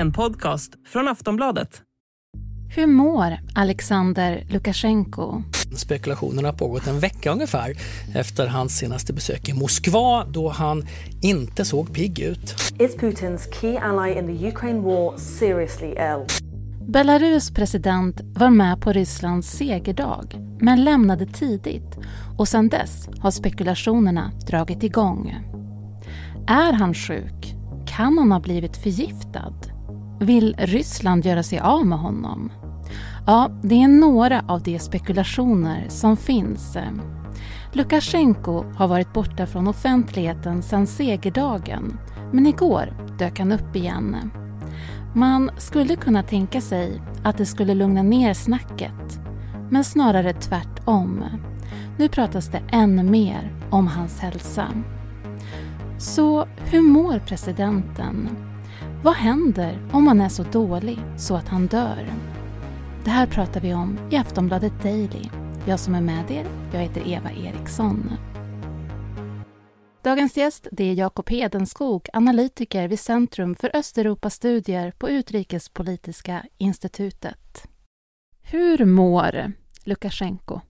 en podcast från Aftonbladet. Hur mår Alexander Lukasjenko? Spekulationerna har pågått en vecka ungefär efter hans senaste besök i Moskva då han inte såg pigg ut. Is Putin's key ally in the Ukraine war seriously ill? Belarus president var med på Rysslands segerdag men lämnade tidigt och sedan dess har spekulationerna dragit igång. Är han sjuk? Kan han ha blivit förgiftad? Vill Ryssland göra sig av med honom? Ja, det är några av de spekulationer som finns. Lukasjenko har varit borta från offentligheten sedan segerdagen men igår dök han upp igen. Man skulle kunna tänka sig att det skulle lugna ner snacket men snarare tvärtom. Nu pratas det ännu mer om hans hälsa. Så hur mår presidenten? Vad händer om man är så dålig så att han dör? Det här pratar vi om i Aftonbladet Daily. Jag som är med er, jag heter Eva Eriksson. Dagens gäst det är Jakob Hedenskog, analytiker vid Centrum för Östeuropastudier på Utrikespolitiska institutet. Hur mår Lukasjenko?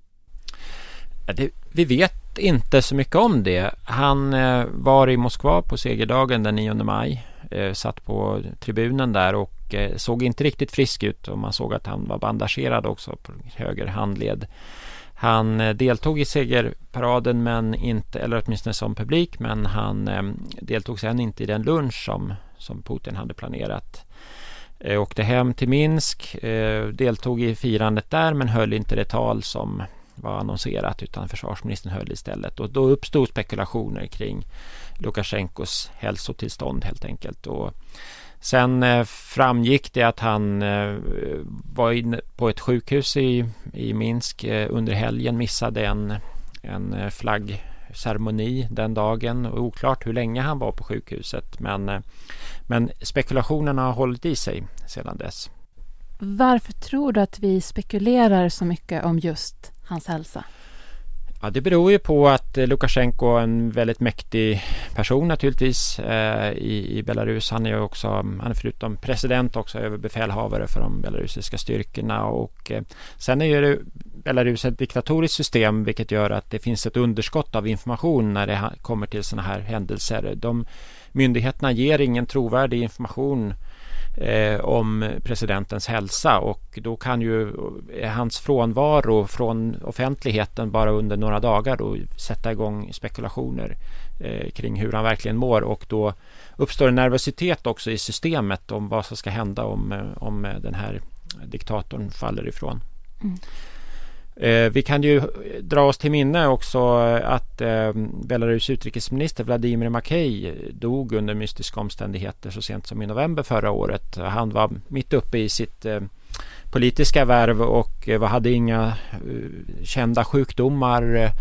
Det, vi vet inte så mycket om det. Han eh, var i Moskva på segerdagen den 9 maj. Eh, satt på tribunen där och eh, såg inte riktigt frisk ut och man såg att han var bandagerad också på höger handled. Han eh, deltog i segerparaden men inte, eller åtminstone som publik, men han eh, deltog sen inte i den lunch som, som Putin hade planerat. Eh, åkte hem till Minsk, eh, deltog i firandet där men höll inte det tal som var annonserat utan försvarsministern höll istället. Och då uppstod spekulationer kring Lukasjenkos hälsotillstånd helt enkelt. Och sen eh, framgick det att han eh, var inne på ett sjukhus i, i Minsk eh, under helgen, missade en, en flaggceremoni den dagen. Och oklart hur länge han var på sjukhuset men, men spekulationerna har hållit i sig sedan dess. Varför tror du att vi spekulerar så mycket om just hans hälsa? Ja, det beror ju på att eh, Lukasjenko är en väldigt mäktig person naturligtvis eh, i, i, Belarus. Han är ju också, han är förutom president också överbefälhavare för de belarusiska styrkorna och eh, sen är ju Belarus ett diktatoriskt system vilket gör att det finns ett underskott av information när det kommer till sådana här händelser. De myndigheterna ger ingen trovärdig information eh, om presidentens hälsa och då kan ju eh, hans frånvaro från offentligheten bara under några dagar då sätta igång spekulationer eh, kring hur han verkligen mår och då uppstår en nervositet också i systemet om vad som ska hända om, eh, om den här diktatorn faller ifrån. Mm. Eh, vi kan ju dra oss till minne också att eh, Belarus utrikesminister Vladimir Makej dog under mystiska omständigheter så sent som i november förra året. Han var mitt uppe i sitt eh, politiska värv och eh, hade inga eh, kända sjukdomar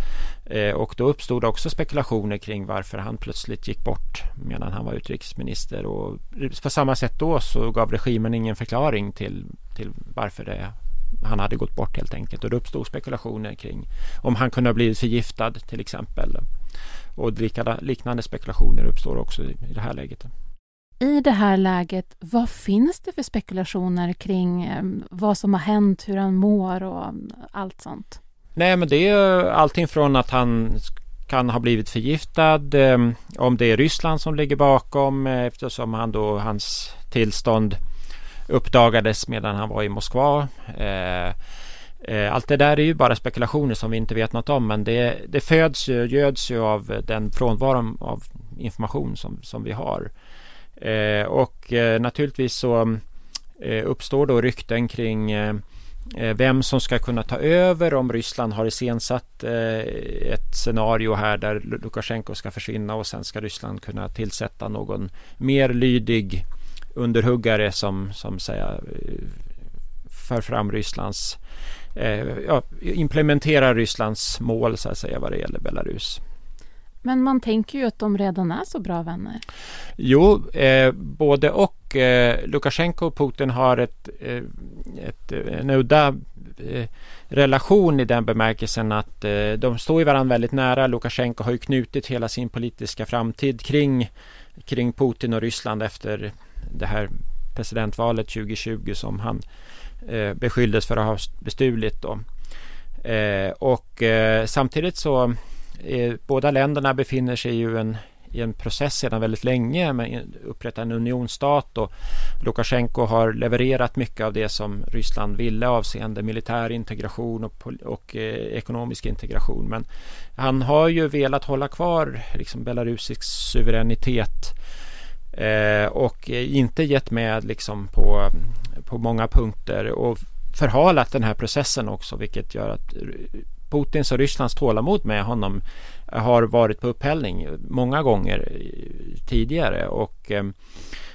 eh, och då uppstod också spekulationer kring varför han plötsligt gick bort medan han var utrikesminister och på samma sätt då så gav regimen ingen förklaring till, till varför det han hade gått bort helt enkelt. Och det uppstod spekulationer kring om han kunde ha blivit förgiftad till exempel. Och liknande spekulationer uppstår också i det här läget. I det här läget, vad finns det för spekulationer kring eh, vad som har hänt, hur han mår och allt sånt? Nej, men det är allting från att han kan ha blivit förgiftad, eh, om det är Ryssland som ligger bakom eh, eftersom han då, hans tillstånd uppdagades medan han var i Moskva. Eh, eh, allt det där är ju bara spekulationer som vi inte vet något om men det, det föds ju, göds ju av den frånvaron av information som, som vi har. Eh, och eh, naturligtvis så eh, uppstår då rykten kring eh, vem som ska kunna ta över om Ryssland har iscensatt ett scenario här där Lukasjenko ska försvinna och sen ska Ryssland kunna tillsätta någon mer lydig underhuggare som, som säga, för fram Rysslands eh, ja, implementerar Rysslands mål så att säga vad det gäller Belarus. Men man tänker ju att de redan är så bra vänner. Jo, eh, både och. Eh, Lukasjenko och Putin har ett, eh, ett, en udda eh, relation i den bemärkelsen att eh, de står ju varandra väldigt nära. Lukasjenko har ju knutit hela sin politiska framtid kring, kring Putin och Ryssland efter det här presidentvalet 2020 som han eh, beskylldes för att ha bestulit. Då. Eh, och eh, samtidigt så eh, båda länderna befinner sig ju en, i en process sedan väldigt länge med att upprätta en unionsstat och Lukasjenko har levererat mycket av det som Ryssland ville avseende militär integration och, och eh, ekonomisk integration. Men han har ju velat hålla kvar liksom belarusisk suveränitet eh, och inte gett med liksom på, på många punkter och förhalat den här processen också vilket gör att Putins och Rysslands tålamod med honom eh, har varit på upphällning många gånger eh, tidigare och eh,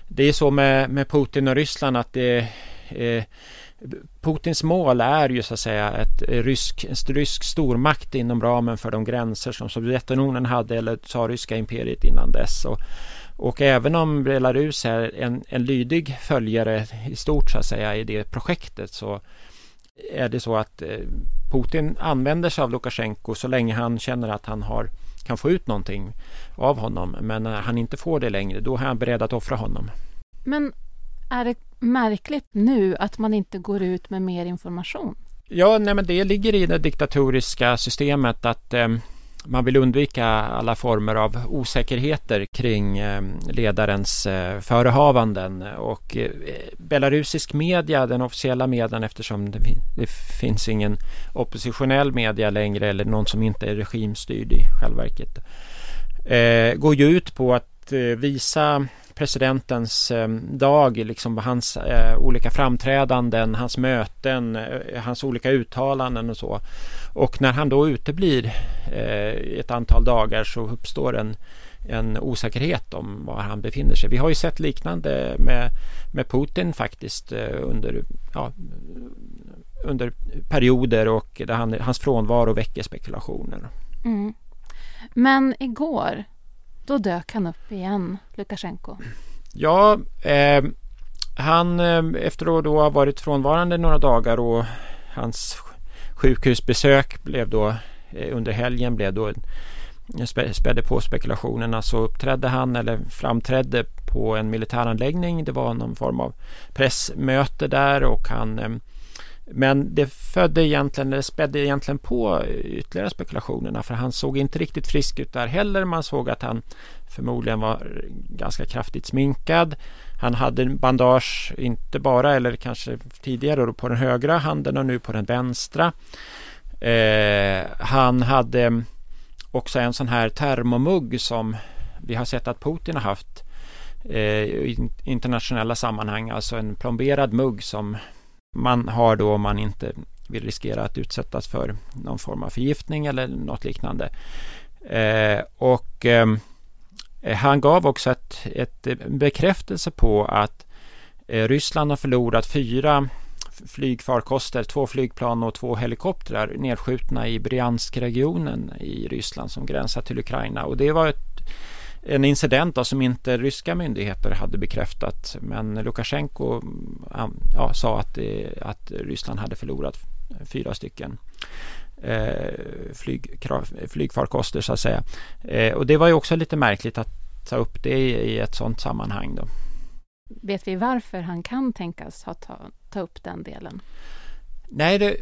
det är så med, med Putin och Ryssland att det eh, Putins mål är ju så att säga ett rysk, en rysk stormakt inom ramen för de gränser som Sovjetunionen hade eller tsarryska imperiet innan dess. Och, och även om Belarus är en, en lydig följare i stort så att säga i det projektet så är det så att eh, Putin använder sig av Lukasjenko så länge han känner att han har, kan få ut någonting av honom. Men när han inte får det längre, då är han beredd att offra honom. Men är det märkligt nu att man inte går ut med mer information? Ja, nej, men det ligger i det diktatoriska systemet att eh, man vill undvika alla former av osäkerheter kring eh, ledarens eh, förehavanden och eh, belarusisk media, den officiella medien eftersom det, det, finns ingen oppositionell media längre eller någon som inte är regimstyrd i själva verket, går ju ut på att visa presidentens eh, dag, liksom hans eh, olika framträdanden, hans möten, eh, hans olika uttalanden och så. Och när han då uteblir eh, ett antal dagar så uppstår en, en osäkerhet om var han befinner sig. Vi har ju sett liknande med, med Putin faktiskt eh, under, ja, under perioder och där han, hans frånvaro väcker spekulationer. Mm. Men igår då dök han upp igen, Lukasjenko. Ja, eh, han eh, efter att då ha varit frånvarande några dagar och hans sjukhusbesök blev då eh, under helgen blev då eh, spädde på spekulationerna så uppträdde han eller framträdde på en militäranläggning. Det var någon form av pressmöte där och han eh, men det födde egentligen, det spädde egentligen på ytterligare spekulationerna för han såg inte riktigt frisk ut där heller. Man såg att han förmodligen var ganska kraftigt sminkad. Han hade bandage, inte bara eller kanske tidigare på den högra handen och nu på den vänstra. Eh, han hade också en sån här termomugg som vi har sett att Putin har haft eh, i internationella sammanhang, alltså en plomberad mugg som man har då om man inte vill riskera att utsättas för någon form av förgiftning eller något liknande. Eh, och ehm, eh, han gav också ett, ett eh, bekräftelse på att eh, Ryssland har förlorat fyra flygfarkoster, två flygplan och två helikoptrar nedskjutna i Brianskregionen i Ryssland som gränsar till Ukraina. Och det var ett en incident då, som inte ryska myndigheter hade bekräftat. Men Lukasjenko ja, sa att, att Ryssland hade förlorat fyra stycken eh, flyg, flygfarkoster så att säga. Eh, och det var ju också lite märkligt att ta upp det i, i ett sådant sammanhang. Då. Vet vi varför han kan tänkas ha ta, ta upp den delen? Nej, det,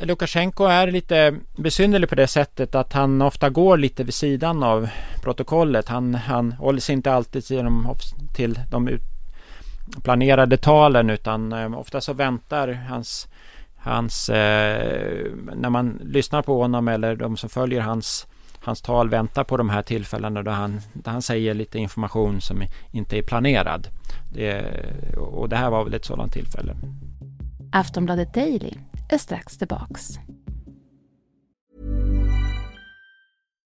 Lukasjenko är lite besynnerlig på det sättet att han ofta går lite vid sidan av protokollet. Han, han håller sig inte alltid till de, till de planerade talen utan eh, ofta så väntar hans, hans eh, när man lyssnar på honom eller de som följer hans, hans tal väntar på de här tillfällena då han, då han säger lite information som inte är planerad. Det, och det här var väl ett sådant tillfälle. Aftonbladet Daily är strax tillbaks.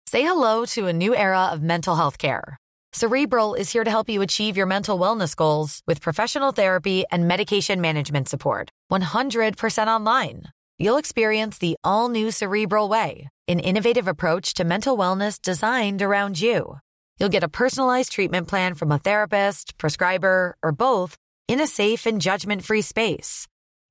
Say hello to a new era of mental health care. Cerebral is here to help you achieve your mental wellness goals with professional therapy and medication management support. 100% online. You'll experience the all new Cerebral Way, an innovative approach to mental wellness designed around you. You'll get a personalized treatment plan from a therapist, prescriber, or both in a safe and judgment free space.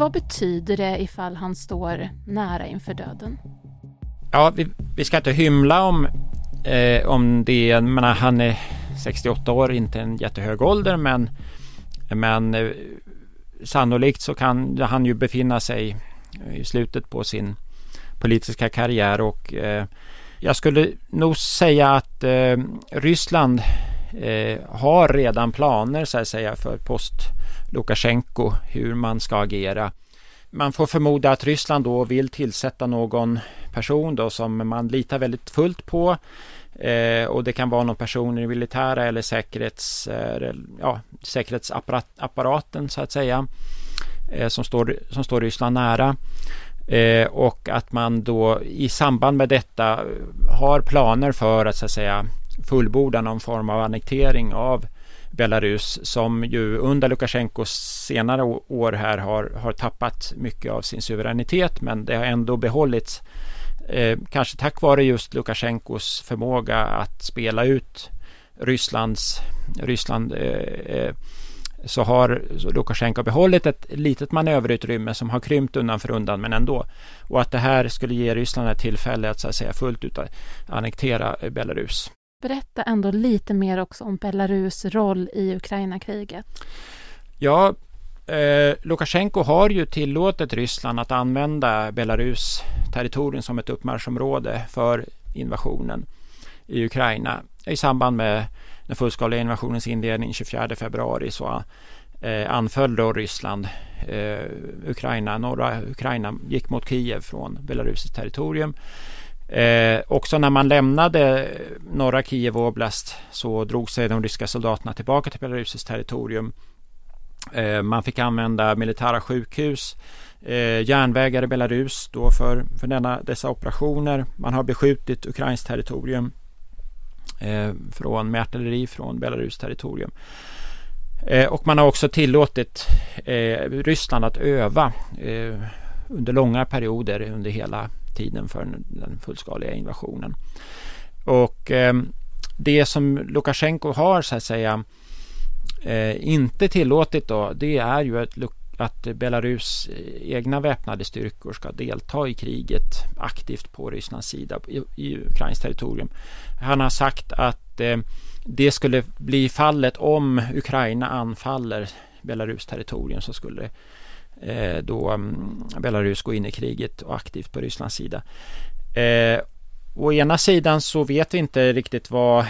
Vad betyder det ifall han står nära inför döden? Ja, vi, vi ska inte hymla om, eh, om det. Menar, han är 68 år, inte en jättehög ålder, men, men eh, sannolikt så kan han ju befinna sig i slutet på sin politiska karriär och eh, jag skulle nog säga att eh, Ryssland eh, har redan planer så att säga för post Lukasjenko hur man ska agera. Man får förmoda att Ryssland då vill tillsätta någon person då som man litar väldigt fullt på eh, och det kan vara någon person i militära eller säkerhets, eh, ja, säkerhetsapparaten så att säga eh, som, står, som står Ryssland nära. Eh, och att man då i samband med detta har planer för att så att säga fullborda någon form av annektering av Belarus som ju under Lukasjenkos senare år här har, har tappat mycket av sin suveränitet men det har ändå behållits eh, kanske tack vare just Lukasjenkos förmåga att spela ut Rysslands, Ryssland eh, eh så har Lukasjenko behållit ett litet manöverutrymme som har krympt undan för undan men ändå. Och att det här skulle ge Ryssland ett tillfälle att, så att säga, fullt ut annektera Belarus. Berätta ändå lite mer också om Belarus roll i Ukraina-kriget. Ja, eh, Lukasjenko har ju tillåtit Ryssland att använda Belarus territorium som ett uppmarschområde för invasionen i Ukraina. I samband med den fullskaliga invasionens inledning 24 februari så eh, anföll då Ryssland eh, Ukraina, norra Ukraina, gick mot Kiev från Belarus territorium. Eh, också när man lämnade norra Kiev Oblast så drog sig de ryska soldaterna tillbaka till Belarus territorium. Eh, man fick använda militära sjukhus, eh, järnvägar i Belarus då för, för denna, dessa operationer. Man har beskjutit Ukrains territorium eh, från, med artilleri från Belarus territorium. Eh, och man har också tillåtit eh, Ryssland att öva eh, under långa perioder under hela tiden för den fullskaliga invasionen. Och eh, det som Lukasjenko har så att säga eh, inte tillåtit då, det är ju att, att Belarus egna väpnade styrkor ska delta i kriget aktivt på Rysslands sida i, i Ukrains territorium. Han har sagt att eh, det skulle bli fallet om Ukraina anfaller Belarus territorium så skulle det Eh, då mm, Belarus går in i kriget och aktivt på Rysslands sida. Eh, å ena sidan så vet vi inte riktigt vad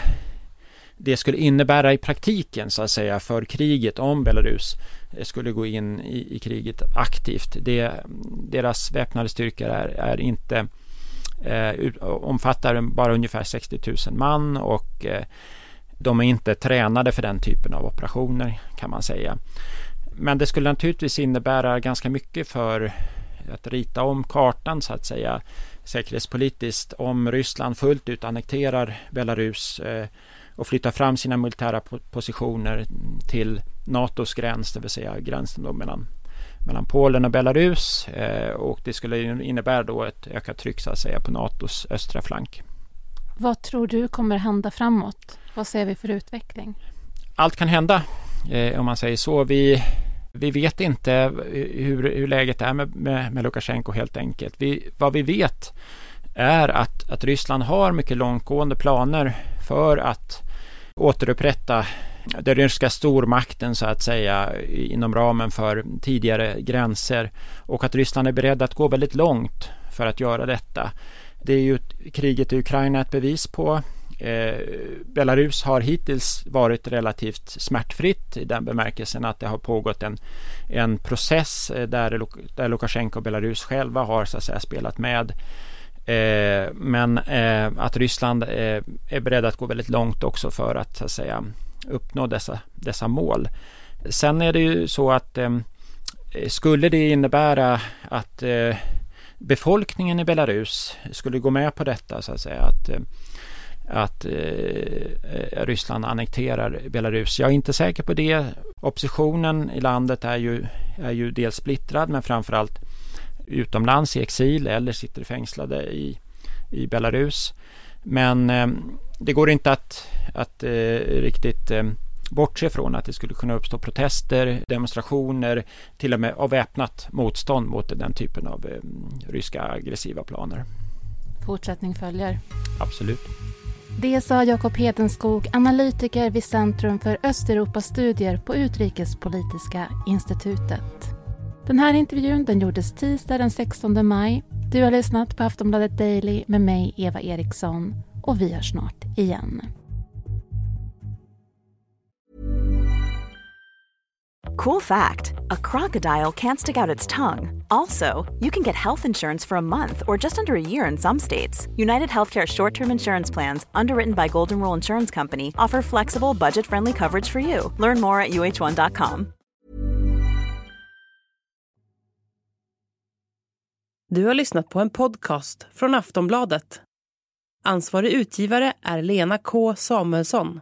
det skulle innebära i praktiken så att säga för kriget om Belarus eh, skulle gå in i, i kriget aktivt. Det, deras väpnade styrkor är, är inte eh, omfattar bara ungefär 60 000 man och eh, de är inte tränade för den typen av operationer kan man säga. Men det skulle naturligtvis innebära ganska mycket för att rita om kartan så att säga säkerhetspolitiskt om Ryssland fullt ut annekterar Belarus eh, och flyttar fram sina militära positioner till NATOs gräns, det vill säga gränsen då mellan, mellan Polen och Belarus eh, och det skulle innebära då ett ökat tryck så att säga på NATOs östra flank. Vad tror du kommer hända framåt? Vad ser vi för utveckling? Allt kan hända eh, om man säger så. Vi vi vet inte hur, hur läget är med, med, med Lukasjenko helt enkelt. Vi, vad vi vet är att, att Ryssland har mycket långtgående planer för att återupprätta den ryska stormakten så att säga inom ramen för tidigare gränser och att Ryssland är beredd att gå väldigt långt för att göra detta. Det är ju kriget i Ukraina ett bevis på. Eh, Belarus har hittills varit relativt smärtfritt i den bemärkelsen att det har pågått en, en process eh, där, där Lukasjenko och Belarus själva har så att säga, spelat med. Eh, men eh, att Ryssland eh, är beredd att gå väldigt långt också för att, så att säga, uppnå dessa, dessa mål. Sen är det ju så att eh, skulle det innebära att befolkningen i Belarus skulle gå med på detta så att säga. Att, eh, att eh, Ryssland annekterar Belarus. Jag är inte säker på det. Oppositionen i landet är ju, är ju dels splittrad men framförallt utomlands i exil eller sitter fängslade i, i Belarus. Men eh, det går inte att, att eh, riktigt eh, bortse från att det skulle kunna uppstå protester, demonstrationer, till och med av väpnat motstånd mot den typen av eh, ryska aggressiva planer. Fortsättning följer. Absolut. Det sa Jakob Hedenskog, analytiker vid Centrum för Östeuropastudier på Utrikespolitiska institutet. Den här intervjun den gjordes tisdag den 16 maj. Du har lyssnat på Aftonbladet Daily med mig, Eva Eriksson. Och vi hörs snart igen. Cool fact a crocodile can't stick out its tongue. Also, you can get health insurance for a month or just under a year in some states. United Healthcare short term insurance plans, underwritten by Golden Rule Insurance Company, offer flexible, budget friendly coverage for you. Learn more at uh1.com. Du har lyssnat på en podcast från Aftonbladet. Ansvarig utgivare är Lena K Samuelsson.